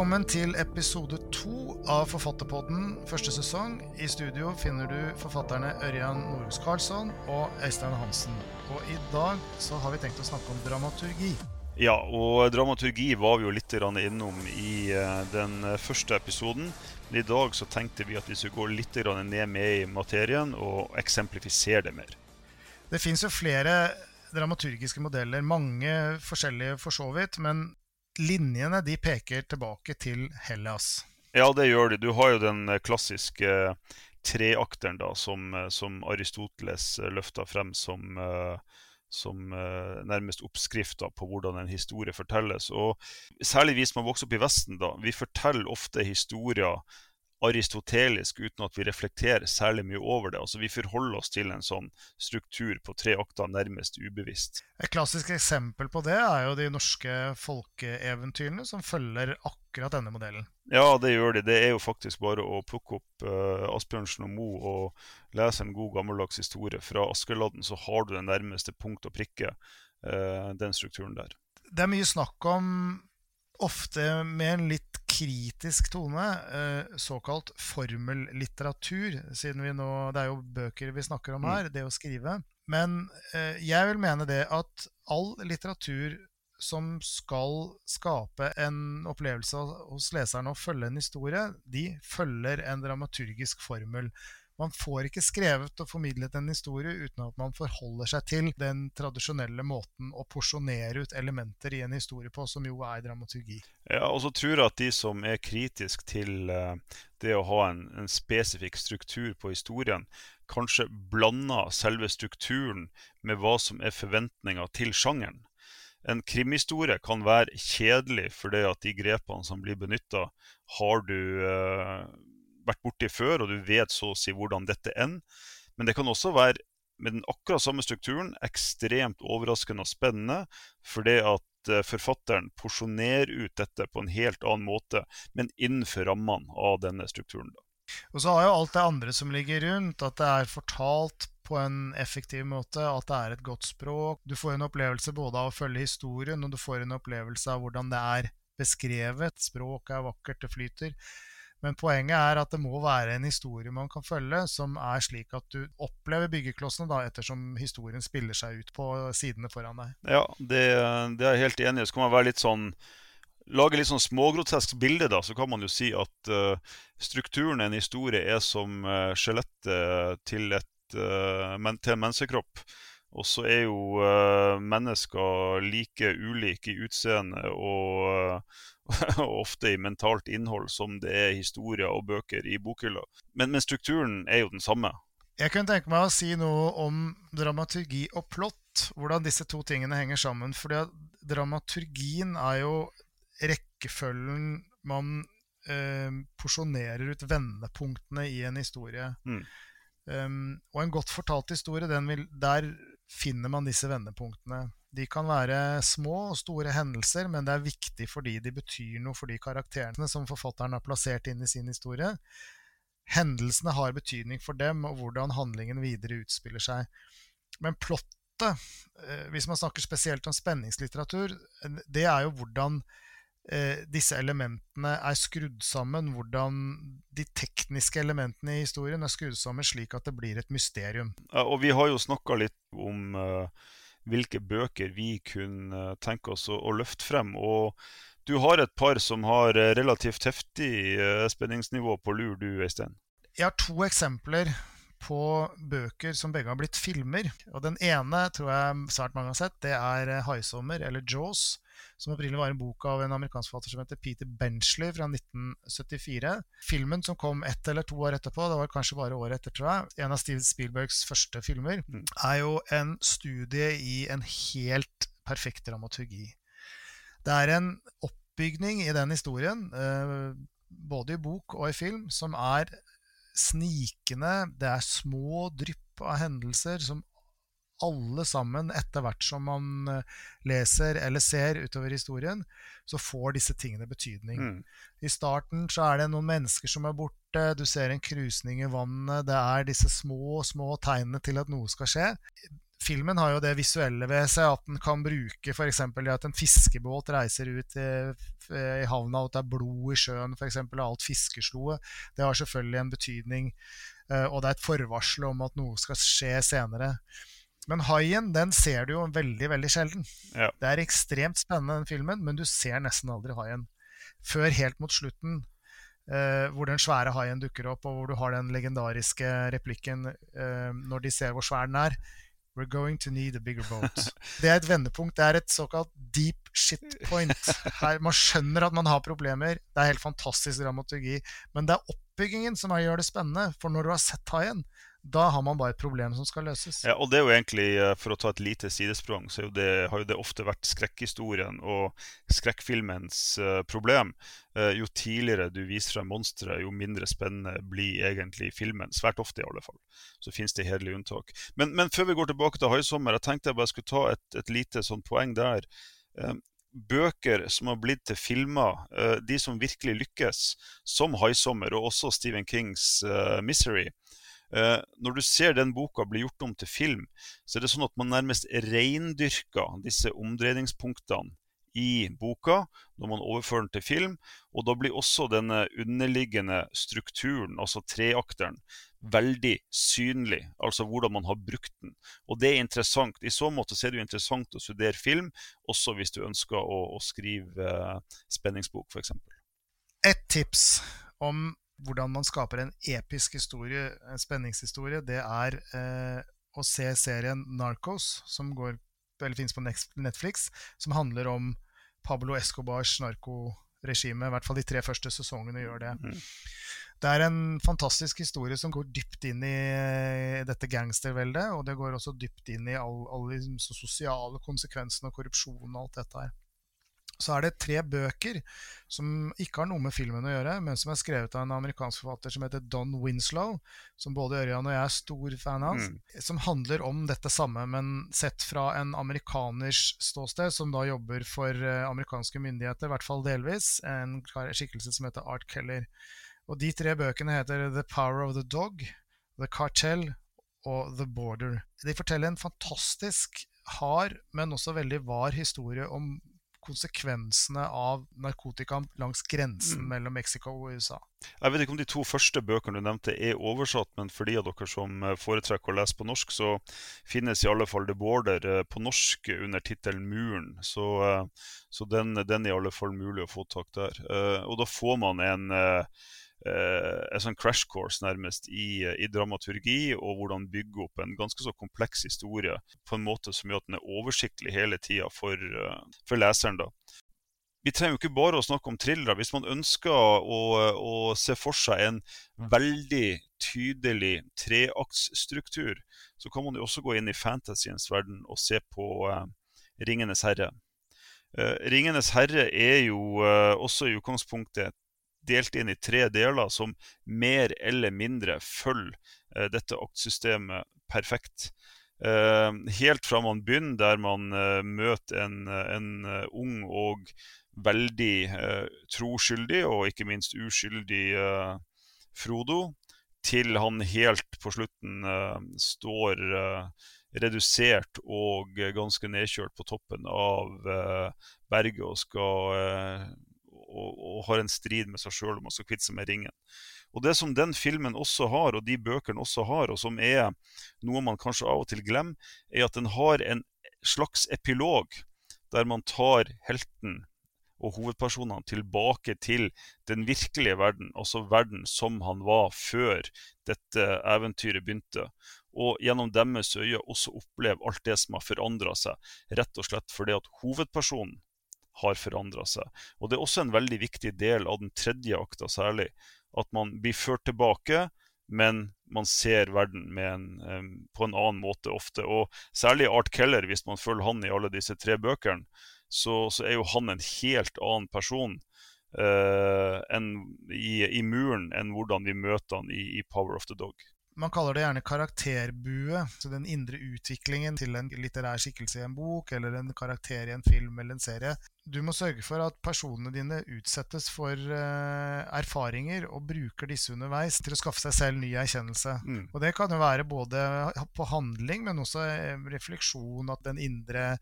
Velkommen til episode to av Forfatterpodden første sesong. I studio finner du forfatterne Ørjan Norhus Karlsson og Øystein Hansen. Og i dag så har vi tenkt å snakke om dramaturgi. Ja, og dramaturgi var vi jo litt innom i eh, den første episoden. Men i dag så tenkte vi at vi skulle gå litt ned med i materien og eksemplifisere det mer. Det fins jo flere dramaturgiske modeller, mange forskjellige for så vidt. Men linjene de peker tilbake til Hellas. Ja, det gjør de. Du har jo den eh, klassiske treakteren da, som, eh, som Aristoteles eh, løfta frem som, som nærmest oppskrifta på hvordan en historie fortelles. Og særlig vi som har vokst opp i Vesten, da, vi forteller ofte historier aristotelisk uten at vi reflekterer særlig mye over det. Altså Vi forholder oss til en sånn struktur på tre akter nærmest ubevisst. Et klassisk eksempel på det er jo de norske folkeeventyrene som følger akkurat denne modellen. Ja, det gjør de. Det er jo faktisk bare å plukke opp uh, Asbjørnsen og Moe og lese en god gammeldags historie fra Askeladden, så har du den nærmeste punkt og prikke, uh, den strukturen der. Det er mye snakk om ofte med en litt kritisk tone, eh, såkalt formellitteratur, siden vi nå Det er jo bøker vi snakker om mm. her, det å skrive. Men eh, jeg vil mene det at all litteratur som skal skape en opplevelse hos leserne og følge en historie, de følger en dramaturgisk formel. Man får ikke skrevet og formidlet en historie uten at man forholder seg til den tradisjonelle måten å porsjonere ut elementer i en historie på, som jo er dramaturgi. Ja, og så tror jeg at de som er kritiske til uh, det å ha en, en, spesifikk struktur på historien, kanskje blander selve strukturen med hva som er forventninga til sjangeren. En krimhistorie kan være kjedelig fordi at de grepene som blir benytta, har du uh, vært borti før, og du vet så å si hvordan dette ender. Men det kan også være med den akkurat samme strukturen ekstremt overraskende og spennende, fordi at eh, forfatteren porsjonerer ut dette på en helt annen måte, men innenfor rammene av denne strukturen. Og så har jo alt det andre som ligger rundt, at det er fortalt på en effektiv måte, at det er et godt språk. Du får en opplevelse både av å følge historien, og du får en opplevelse av hvordan det er beskrevet. Språket er vakkert, det flyter. Men poenget er at det må være en historie man kan følge, som er slik at du opplever byggeklossene da, ettersom historien spiller seg ut på sidene foran deg. Ja, det, det er jeg helt enig i. Så kan man være litt sånn lage litt sånn smågrotesk bilde, da, så kan man jo si at uh, strukturen i en historie er som uh, skjelettet til, uh, men, til en menneskekropp. Og så er jo uh, mennesker like ulike i utseende og, uh, ofte i mentalt innhold som det er historier og bøker i bokhylla. Men, men, strukturen er jo den samme. Jeg kunne tenke meg å si noe om dramaturgi og plott. Hvordan disse to tingene henger sammen. For dramaturgien er jo rekkefølgen man uh, porsjonerer ut vendepunktene i en historie. Mm. Um, og en godt fortalt historie, vil, der finner man disse vendepunktene. De kan være små og store hendelser, men det er viktig fordi de betyr noe for de karakterene som forfatteren har plassert inn i sin historie. Hendelsene har betydning for dem, og hvordan handlingen videre utspiller seg. Men plottet, eh, hvis man snakker spesielt om spenningslitteratur, det er jo hvordan eh, disse elementene er skrudd sammen, hvordan de tekniske elementene i historien er skrudd sammen slik at det blir et mysterium. Ja, og vi har jo snakka litt om uh, hvilke bøker vi kunne tenke oss å, å, løfte frem. Og du har et par som har relativt heftig uh, spenningsnivå på lur, du Øystein? Jeg har to eksempler på bøker som begge har blitt filmer. Og Den ene tror jeg svært mange har sett. Det er 'Haisommer', eller 'Jaws' som opprinnelig var en bok av en amerikansk forfatter som heter Peter Benchley fra 1974. Filmen som kom ett eller to år etterpå, det var kanskje bare året etter, tror jeg, en av Steven Spielbergs første filmer, mm. er jo en studie i en helt perfekt dramaturgi. Det er en oppbygning i den historien, eh, både i bok og i film, som er snikende. Det er små drypp av hendelser som alle sammen, etter hvert som man eh, leser eller ser utover historien, så får disse tingene betydning. Mm. I starten så er det noen mennesker som er borte, du ser en krusning i vannet, det er disse små, små tegnene til at noe skal skje. filmen har jo det visuelle ved seg at den kan bruke f.eks. at en fiskebåt reiser ut i, i havna, og at det er blod i sjøen f.eks. av alt fiskesloet. Det har selvfølgelig en betydning, eh, og det er et forvarsel om at noe skal skje senere. Men haien den ser du jo veldig veldig sjelden. Ja. Det er ekstremt spennende, den filmen, men du ser nesten aldri haien. Før helt mot slutten, eh, hvor den svære haien dukker opp, og hvor du har den legendariske replikken eh, når de ser hvor svær den er. We're going to need a bigger boat. Det er et vendepunkt. Det er et såkalt deep shit point. Her, man skjønner at man har problemer. Det er helt fantastisk dramaturgi. Men det er oppbyggingen som gjør det spennende. For når du har sett haien, da har man bare et problem som skal løses. Ja, og det er jo egentlig, eh, For å ta et lite sidesprang, så det, har jo det ofte vært skrekkhistorien og skrekkfilmens uh, problem. Uh, jo tidligere du viser frem monsteret, jo mindre spennende blir egentlig filmen. Svært ofte, i alle fall. Så finnes det hederlige unntak. Men, men, før vi går tilbake til 'Haisommer', jeg tenkte jeg bare skulle ta et, et lite sånn poeng der. Uh, bøker som har blitt til filmer, de som virkelig lykkes, som 'Haisommer' og også Stephen Kings 'Misery', når du ser den boka bli gjort om til film, så er det sånn at man nærmest reindyrker disse omdreiningspunktene i boka når man overfører den til film. Og da blir også denne underliggende strukturen, altså treakteren, veldig synlig. Altså hvordan man har brukt den. Og det er interessant. I så måte er det jo interessant å studere film, også hvis du ønsker å, å skrive eh, spenningsbok, f.eks. Et tips om hvordan man skaper en episk historie, en spenningshistorie, det er eh, å se serien Narcos, som går, eller finnes på Netflix, som handler om Pablo Escobars narkoregime. I hvert fall de tre første sesongene gjør det. Mm. Det er en fantastisk historie som går dypt inn i eh, dette gangsterveldet. Og det går også dypt inn i alle, all de sosiale konsekvensene og korrupsjon og alt dette her så er det tre bøker som ikke har noe med filmen å gjøre, men som er skrevet av en amerikansk forfatter som heter Don Winslow, som både Ørjan og jeg er stor fan av, mm. som handler om dette samme, men sett fra en amerikaners ståsted, som da jobber for uh, amerikanske myndigheter, i hvert fall delvis, en skikkelse som heter Art Keller. Og de tre bøkene heter The Power of the Dog, The Cartel og The Border. De forteller en fantastisk hard, men også veldig var historie om konsekvensene av narkotika langs grensen mm. mellom Mexico og USA. Jeg vet ikke om de to første bøkene du nevnte er oversatt, men for de av dere som eh, foretrekker å lese på norsk, så finnes i alle fall The Border eh, på norsk under tittelen 'Muren'. Så, eh, så den, den, er i alle fall mulig å få tak der. Og da får man en eh, en sånn crash course nærmest i, i, dramaturgi og hvordan bygge opp en ganske så kompleks historie på en måte som gjør at den er oversiktlig hele tida for, uh, for, leseren. da. Vi trenger jo ikke bare å snakke om thrillere. Hvis man ønsker å, å se for seg en veldig tydelig treaktsstruktur, så kan man jo også gå inn i fantasyens verden og se på uh, Ringenes herre. Uh, Ringenes herre er jo uh, også i utgangspunktet delt inn i tre deler som mer eller mindre følger uh, dette aktsystemet perfekt. Uh, helt fra man begynner, der man uh, møter en, en ung og veldig troskyldig og ikke minst uskyldig Frodo, til han helt på slutten står redusert og ganske nedkjørt på toppen av berget og skal og, og, har en strid med seg sjøl om å kvitte seg med ringen. Og Det som den filmen også har, og de bøkene også har, og som er noe man kanskje av og til glemmer, er at den har en slags epilog, der man tar helten og hovedpersonene tilbake til den virkelige verden, altså verden som han var før dette eventyret begynte. Og gjennom deres øyne også oppleve alt det som har forandra seg, rett og slett fordi at hovedpersonen har forandra seg. Og Det er også en veldig viktig del av den tredje akta særlig. At man blir ført tilbake, men man ser verden en, um, på en annen måte ofte. Og særlig Art Keller, hvis man følger han i alle disse tre bøkene, så, så er jo han en helt annen person uh, enn i, i, muren enn hvordan vi møter han i, i, Power of the Dog. Man kaller det gjerne karakterbue. Så den indre utviklingen til en litterær skikkelse i en bok, eller en karakter i en film eller en serie. Du må sørge for at personene dine utsettes for uh, erfaringer og bruker disse underveis til å skaffe seg selv ny erkjennelse. Mm. Og det kan jo være både på handling, men også refleksjon, at den indre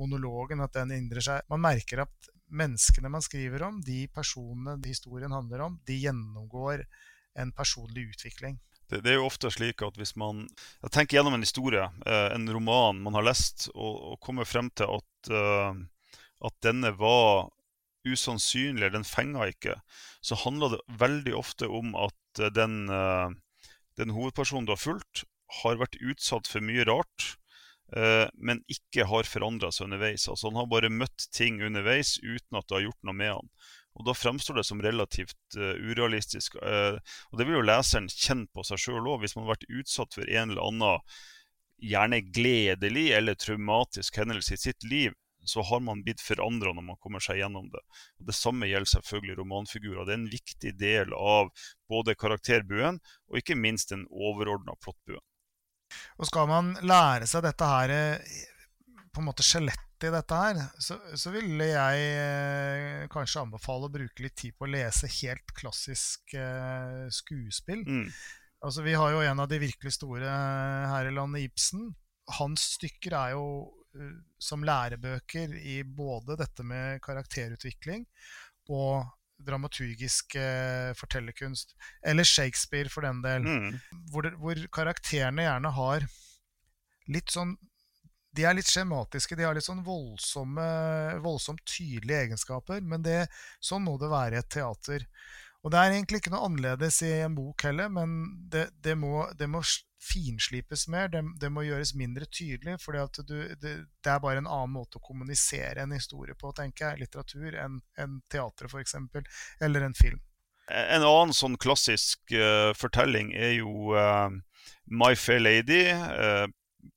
monologen, at den indrer seg Man merker at menneskene man skriver om, de personene historien handler om, de gjennomgår en personlig utvikling. Det, det, er jo ofte slik at hvis man jeg tenker gjennom en historie, eh, en roman man har lest, og, og kommer frem til at, eh, at denne var usannsynlig, den fenga ikke, så handler det veldig ofte om at den, eh, den hovedpersonen du har fulgt, har vært utsatt for mye rart. Uh, men ikke har forandra seg underveis. Altså Han har bare møtt ting underveis uten at det har gjort noe med han. Og Da fremstår det som relativt uh, urealistisk. Uh, og Det vil jo leseren kjenne på seg sjøl òg. Hvis man har vært utsatt for en eller annen gjerne gledelig eller traumatisk hendelse i sitt liv, så har man blitt forandra når man kommer seg gjennom det. Og Det samme gjelder selvfølgelig romanfigurer. Det er en viktig del av både karakterbuen og ikke minst den overordna plottbuen. Og skal man lære seg dette her eh, på en måte skjelett i dette her, så, så ville jeg eh, kanskje anbefale å bruke litt tid på å lese helt klassisk eh, skuespill. Mm. Altså, vi har jo en av de virkelig store eh, her i landet, Ibsen. Hans stykker er jo uh, som lærebøker i både dette med karakterutvikling og dramaturgisk eh, fortellerkunst. Eller Shakespeare, for den del. Mm. Hvor, hvor karakterene gjerne har litt sånn de er litt skjematiske. De har litt sånn voldsomme, voldsomt tydelige egenskaper. Men det, sånn må det være i et teater. Og det er egentlig ikke noe annerledes i en bok heller, men det, det, må, det må, finslipes mer. Det, det, må gjøres mindre tydelig. For det, er bare en annen måte å kommunisere en historie på, tenker jeg, litteratur, enn en teatret f.eks. Eller en film. En annen sånn klassisk uh, fortelling er jo uh, My Fair Lady. Uh,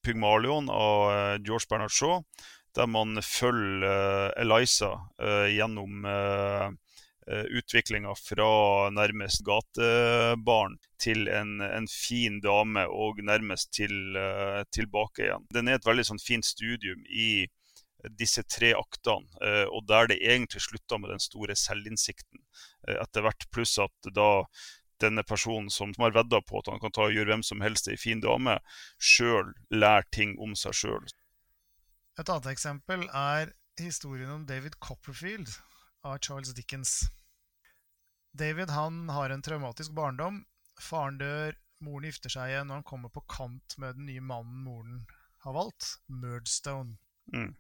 Pygmalion av eh, George Bernard Shaw, der man følger eh, Eliza eh, gjennom utviklinga fra nærmest gatebarn til en, en, fin dame, og nærmest til, tilbake igjen. Den er et veldig sånn, fint studium i disse tre aktene, og der det egentlig slutta med den store selvinnsikten etter hvert. Pluss at da denne personen som, har vedda på at han kan ta og gjøre hvem som helst ei fin dame, sjøl lærer ting om seg sjøl. Et annet eksempel er historien om David Copperfield av Charles Dickens. David han har en traumatisk barndom. Faren dør, moren gifter seg igjen, og han kommer på kant med den nye mannen moren har valgt, Murdstone. Mm.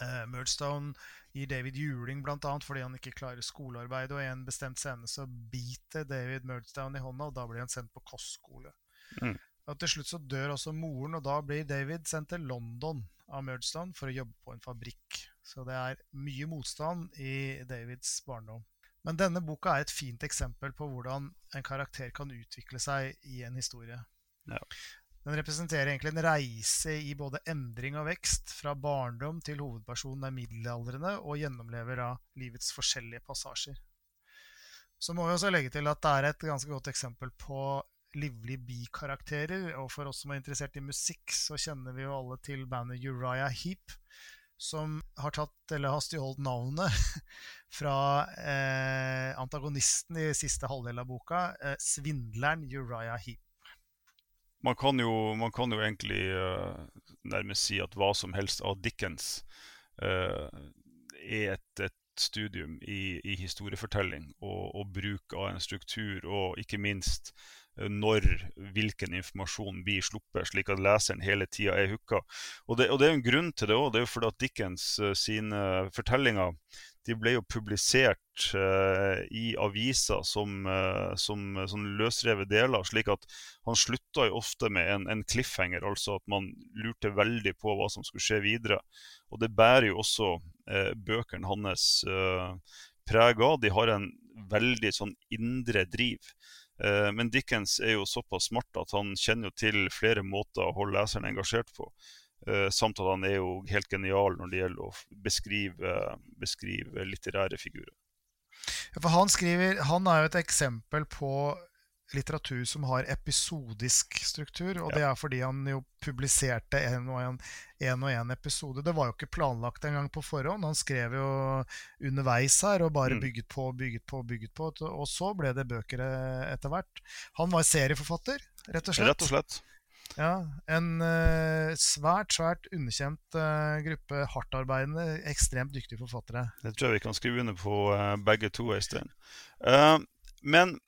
Uh, Murdstone gir David juling bl.a. fordi han ikke klarer skolearbeidet. Og i en bestemt scene så biter David Murdstone i hånda, og da blir han sendt på kostskole. Mm. Og Til slutt så dør også moren, og da blir David sendt til London av Murdstone for å jobbe på en fabrikk. Så det er mye motstand i Davids barndom. Men denne boka er et fint eksempel på hvordan en karakter kan utvikle seg i en historie. Ja. Den representerer egentlig en reise i både endring og vekst, fra barndom til hovedpersonen er middelaldrende og gjennomlever av livets forskjellige passasjer. Så må vi også legge til at det er et ganske godt eksempel på livlige bikarakterer. Og for oss som er interessert i musikk, så kjenner vi jo alle til bandet Uriah Heap, som har tatt, eller har stjålet navnet fra eh, antagonisten i siste halvdel av boka, eh, svindleren Uriah Heap man kan jo, man kan jo egentlig uh, nærmest si at hva som helst av Dickens uh, er et, et, studium i, i historiefortelling og, og, bruk av en struktur, og ikke minst uh, når hvilken informasjon blir sluppet, slik at leseren hele tida er hooka. Og og det er en grunn til det òg. Det er jo fordi at Dickens sine fortellinger de ble jo publisert uh, i aviser som, uh, som sånn løsrevet deler. slik at han slutta jo ofte med en, en, cliffhanger, altså at man lurte veldig på hva som skulle skje videre. Og det bærer jo også uh, bøkene hans preg av. De har en veldig sånn indre driv. Men Dickens er jo såpass smart at han kjenner jo til flere måter å holde leseren engasjert på. Uh, samt at han er jo helt genial når det gjelder å beskrive, beskrive litterære figurer. Ja, for han, skriver, han er jo et eksempel på litteratur som har episodisk struktur. Og ja. det er fordi han jo publiserte en og en, en og en episode. Det var jo ikke planlagt engang på forhånd. Han skrev jo underveis her og bare mm. bygget på, bygget på, bygget på. Og så ble det bøker etter hvert. Han var serieforfatter, rett og slett. Rett og slett. Ja, En uh, svært, svært underkjent uh, gruppe hardtarbeidende, ekstremt dyktige forfattere. Det tror jeg vi kan skrive under på uh, begge to, Øystein. men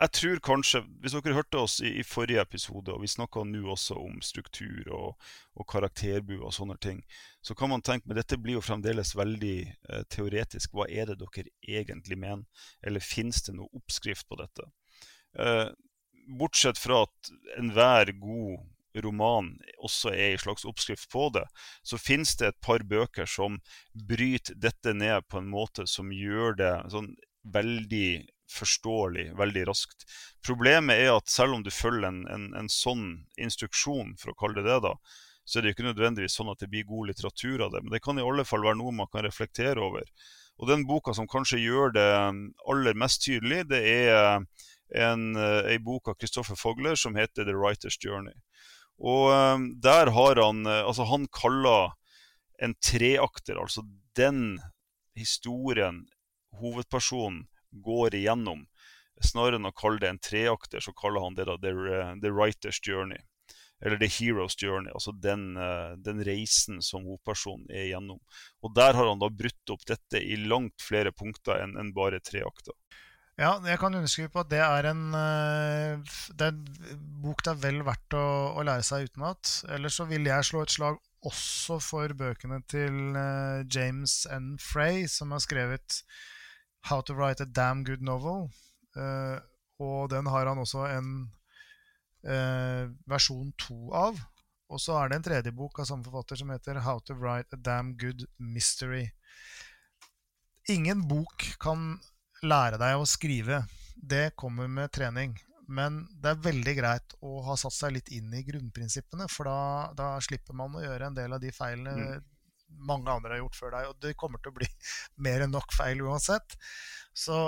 jeg tror kanskje, hvis dere hørte oss i, i forrige episode, og vi snakka nå også om struktur og, og karakterbu og sånne ting, så kan man tenke men dette blir jo fremdeles veldig teoretisk. Hva er det dere egentlig mener? Eller fins det noe oppskrift på dette? Bortsett fra at enhver god roman også er en slags oppskrift på det, så finnes det et par bøker som bryter dette ned på en måte som gjør det sånn veldig forståelig veldig raskt. Problemet er at selv om du følger en, en, en sånn instruksjon, for å kalle det det, da, så er det jo ikke nødvendigvis sånn at det blir god litteratur av det. Men det kan i alle fall være noe man kan reflektere over. Og den boka som kanskje gjør det aller mest tydelig, det er en, ei eh, bok av Kristoffer Fogler som heter 'The Writer's Journey'. Og um, der har han eh, Altså, han kaller en treakter, altså den historien hovedpersonen går igjennom. Snarere enn å kalle det en treakter, så kaller han det da the, the Writer's Journey. Eller The Hero's Journey, altså den, den, reisen som hovedpersonen er igjennom. Og der har han da brutt opp dette i langt flere punkter enn enn bare tre akter. Ja, jeg kan underskrive på at det er en, eh, det er en bok det er vel verdt å, å lære seg utenat. Ellers så vil jeg slå et slag også for bøkene til eh, James N. Frey, som har skrevet 'How to Write a Damn Good Novel'. Uh, og den har han også en versjon to av. Og så er det en tredje bok av samme forfatter som heter 'How to Write a Damn Good Mystery'. Ingen bok kan lære deg å skrive, det kommer med trening. Men det er veldig greit å ha satt seg litt inn i grunnprinsippene, for da, da slipper man å gjøre en del av de feilene mm. mange andre har gjort før deg. Og det kommer til å bli mer enn nok feil uansett. Så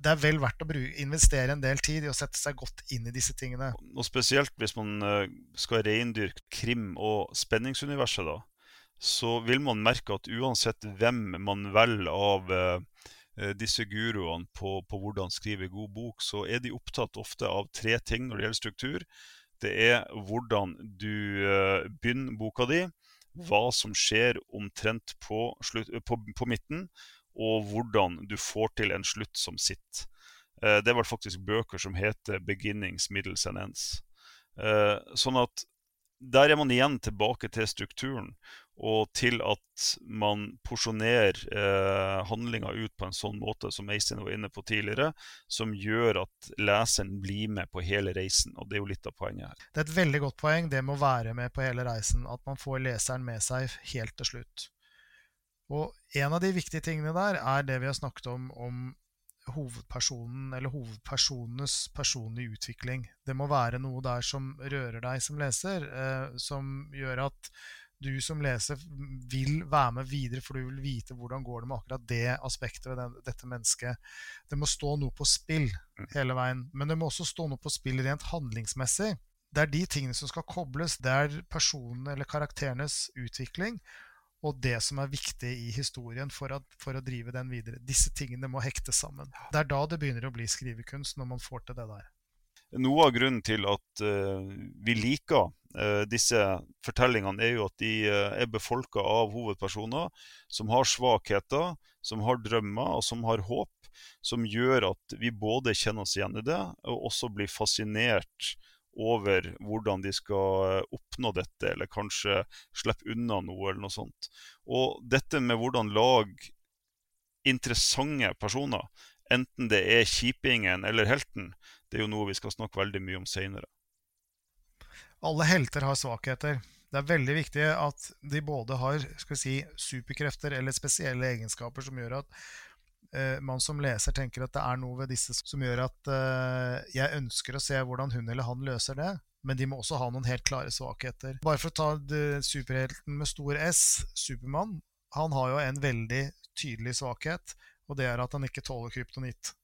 det er vel verdt å bruke, investere en del tid i å sette seg godt inn i disse tingene. Og Spesielt hvis man eh, skal reindyrke krim- og spenningsuniverset, da, så vil man merke at uansett hvem man velger av Eh, disse guruene på, på, hvordan skrive god bok, så er de opptatt ofte av tre ting når det gjelder struktur. Det er hvordan du uh, begynner boka di, hva som skjer omtrent på, slutt, på, på, midten, og hvordan du får til en slutt som sitter. Uh, det var faktisk bøker som heter 'Beginnings, Middles and Ends'. Sånn at der er man igjen tilbake til strukturen og til at man porsjonerer eh, handlinga ut på en sånn måte som Eistein var inne på tidligere, som gjør at leseren blir med på hele reisen. og Det er jo litt av poenget her. Det er et veldig godt poeng, det med å være med på hele reisen. At man får leseren med seg helt til slutt. Og en av de viktige tingene der er det vi har snakket om om hovedpersonen eller hovedpersonenes personlige utvikling. Det må være noe der som rører deg som leser, eh, som gjør at du som leser vil være med videre, for du vil vite hvordan går det med akkurat det aspektet ved den, dette mennesket. Det må stå noe på spill mm. hele veien. Men det må også stå noe på spill rent handlingsmessig. Det er de tingene som skal kobles. Det er personene eller karakterenes utvikling og det som er viktig i historien for, at, for, å drive den videre. Disse tingene må hektes sammen. Det er da det begynner å bli skrivekunst, når man får til det der. Noe av grunnen til at uh, vi liker uh, disse fortellingene, er jo at de uh, er befolka av hovedpersoner som har svakheter, som har drømmer og som har håp. Som gjør at vi både kjenner oss igjen i det, og også blir fascinert over hvordan de skal oppnå dette, eller kanskje slippe unna noe, eller noe sånt. Og dette med hvordan lag interessante personer, enten det er kjipingen eller helten, det er jo noe vi skal snakke veldig mye om seinere. Alle helter har svakheter. Det er veldig viktig at de både har skal vi si, superkrefter eller spesielle egenskaper som gjør at uh, man som leser tenker at det er noe ved disse som gjør at uh, jeg ønsker å se hvordan hun eller han løser det. Men de må også ha noen helt klare svakheter. Bare for å ta superhelten med stor S, Supermann. Han har jo en veldig tydelig svakhet, og det er at han ikke tåler kryptonitt.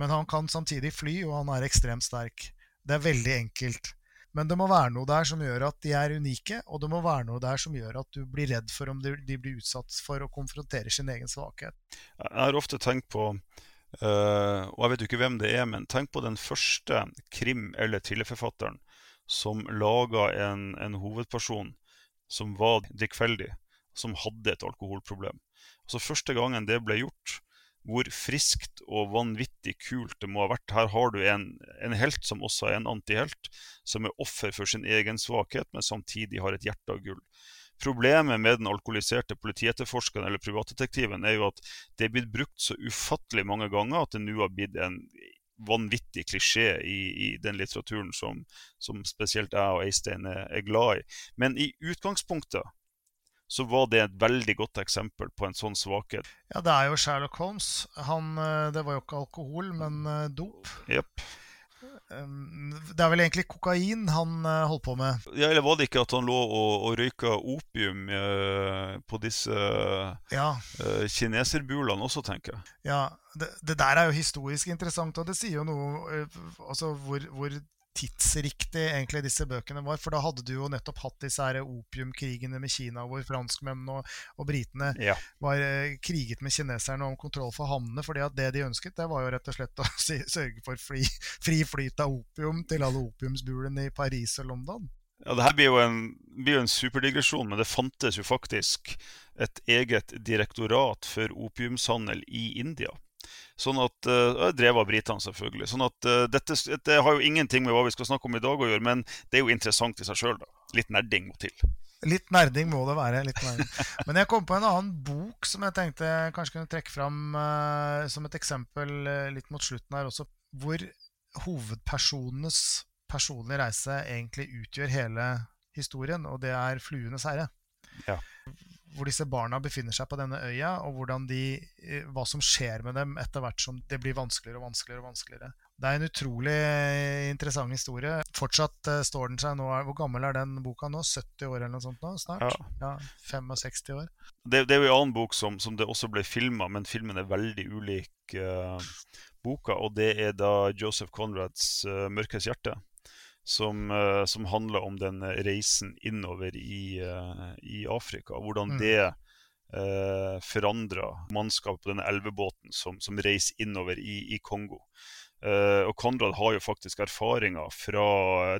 Men han kan samtidig fly, og han er ekstremt sterk. Det er veldig enkelt. Men det må være noe der som gjør at de er unike, og det må være noe der som gjør at du blir redd for om de, blir utsatt for å konfrontere sin egen svakhet. Jeg har ofte tenkt på, uh, og jeg vet jo ikke hvem det er, men tenk på den første krim- eller thrillerforfatteren som laga en, en, hovedperson som var drikkfeldig, som hadde et alkoholproblem. Altså Første gangen det ble gjort, hvor friskt og vanvittig kult det må ha vært. Her har du en, en helt som også er en antihelt, som er offer for sin egen svakhet, men samtidig har et hjerte av gull. Problemet med den alkoholiserte politietterforskeren eller privatdetektiven er jo at det er blitt brukt så ufattelig mange ganger at det nå har blitt en vanvittig klisjé i, i den litteraturen som, som, spesielt jeg og Eistein er, er glad i. Men i utgangspunktet så var det et veldig godt eksempel på en sånn svakhet. Ja, det er jo Sherlock Holmes. Han, eh, det var jo ikke alkohol, men eh, dop. Yep. Det er vel egentlig kokain han eh, holdt på med? Ja, Eller var det ikke at han lå og, og røyka opium på disse ja. kineserbulene også, tenker jeg? Ja, det, det, der er jo historisk interessant, og det sier jo noe altså hvor, hvor tidsriktig egentlig disse bøkene var. For da hadde du jo nettopp hatt disse her opiumkrigene med Kina, hvor franskmennene og, og britene ja. var eh, kriget med kineserne om kontroll for havnene. fordi at det de ønsket, det var jo rett og slett å sørge for fri, fri flyt av opium til alle opiumsbulene i Paris og London. Ja, det her blir jo en, blir en superdigresjon, men det fantes jo faktisk et eget direktorat for opiumshandel i India. Sånn at, uh, drev av britene, selvfølgelig. Sånn at uh, dette, dette, har jo ingenting med hva vi skal snakke om i dag å gjøre, men det er jo interessant i seg sjøl. Litt nerding må til. Litt nerding må det være. litt nerding. Men jeg kom på en annen bok som jeg tenkte jeg kanskje kunne trekke fram uh, som et eksempel litt mot slutten her også, hvor hovedpersonenes personlige reise egentlig utgjør hele historien, og det er 'Fluenes herre'. Ja hvor disse barna befinner seg på denne øya, og de, eh, hva som skjer med dem etter hvert som det blir vanskeligere og vanskeligere. og vanskeligere. Det er en utrolig eh, interessant historie. Fortsatt uh, står den seg nå. Hvor gammel er den boka nå? 70 år eller noe sånt nå? Snart? Ja. ja 65 år. Det, det, er jo en annen bok som, som det også ble filma, men filmen er veldig ulik uh, boka. Og det er da Joseph Conrads uh, 'Mørkets hjerte' som, uh, som handler om den reisen innover i, uh, i Afrika. Hvordan mm. det uh, forandra mannskapet på denne elvebåten som, som reiser innover i, i Kongo. Uh, og Konrad har jo faktisk erfaringer fra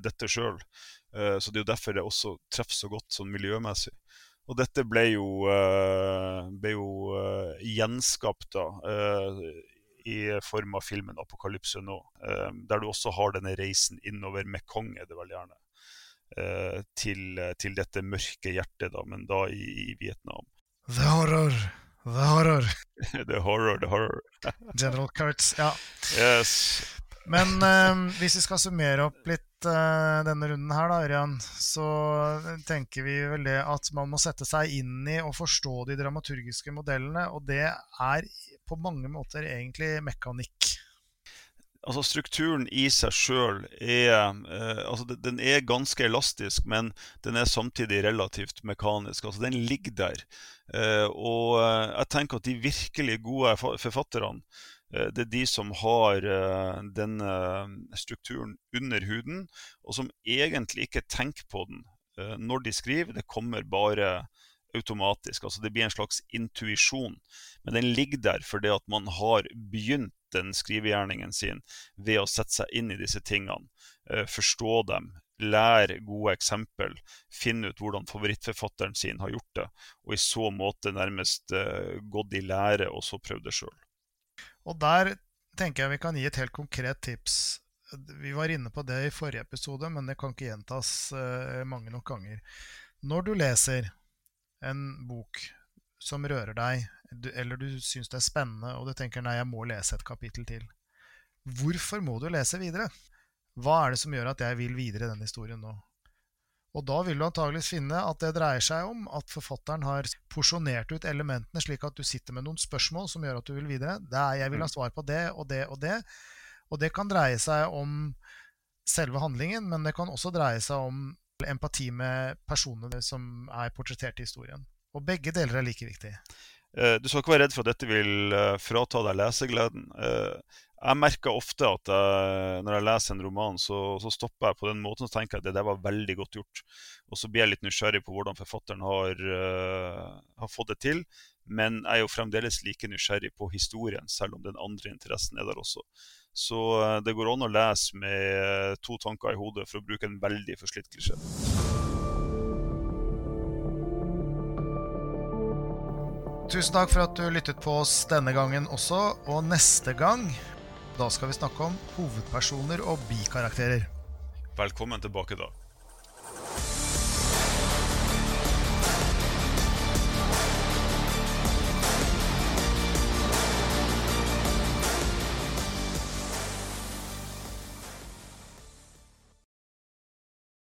dette sjøl, så det er jo derfor det også treffer så godt sånn miljømessig. Og dette ble jo, ble jo gjenskapt da, i form av filmen 'Apokalypse nå', eh, der du også har denne reisen innover Mekong, er det vel gjerne, eh, til, til, dette mørke hjertet, da, men da i, i Vietnam. The horror. The horror. the horror, the horror. General Kurtz, ja. Yes. Men eh, hvis vi skal summere opp litt denne runden her, da, Ørjan, så tenker vi vel det at man må sette seg inn i og forstå de dramaturgiske modellene. Og det er på mange måter egentlig mekanikk. Altså Strukturen i seg sjøl er eh, altså Den er ganske elastisk, men den er samtidig relativt mekanisk. Altså Den ligger der. Eh, og eh, jeg tenker at de virkelig gode forfatterne eh, det er de som har uh, denne strukturen under huden, og som egentlig ikke tenker på den når de skriver. Det kommer bare automatisk. Altså det blir en slags intuisjon. Men den ligger der fordi at man har begynt den skrivegjerningen sin ved å sette seg inn i disse tingene. Eh, forstå dem, lære gode eksempel, finne ut hvordan favorittforfatteren sin har gjort det. Og i så måte nærmest gått i lære og så prøvd det sjøl. Og der tenker jeg vi kan gi et helt konkret tips. Vi var inne på det i forrige episode, men det kan ikke gjentas uh, mange nok ganger. Når du leser, en bok som rører deg, eller du syns det er spennende, og du tenker 'nei, jeg må lese et kapittel til', hvorfor må du lese videre? Hva er det som gjør at jeg vil videre i den historien nå? Og da vil du antageligvis finne at det dreier seg om at forfatteren har porsjonert ut elementene slik at du sitter med noen spørsmål som gjør at du vil videre. Det er, jeg vil ha mm. svar på det og det og det. Og det kan dreie seg om selve handlingen, men det kan også dreie seg om empati med personene som er portrettert i historien. Og begge deler er like viktig. Eh, du skal ikke være redd for at dette vil eh, frata deg lesegleden. Eh, jeg merker ofte at jeg, når jeg leser en roman, så, så, stopper jeg på den måten og tenker at det der var veldig godt gjort. Og så blir jeg litt nysgjerrig på hvordan forfatteren har, har fått det til. Men jeg er jo fremdeles like nysgjerrig på historien, selv om den andre interessen er der også. Så det går an å lese med to tanker i hodet, for å bruke en veldig forslitt klisjé. Tusen takk for at du lyttet på oss denne gangen også. Og neste gang, da skal vi snakke om hovedpersoner og bikarakterer. Velkommen tilbake da.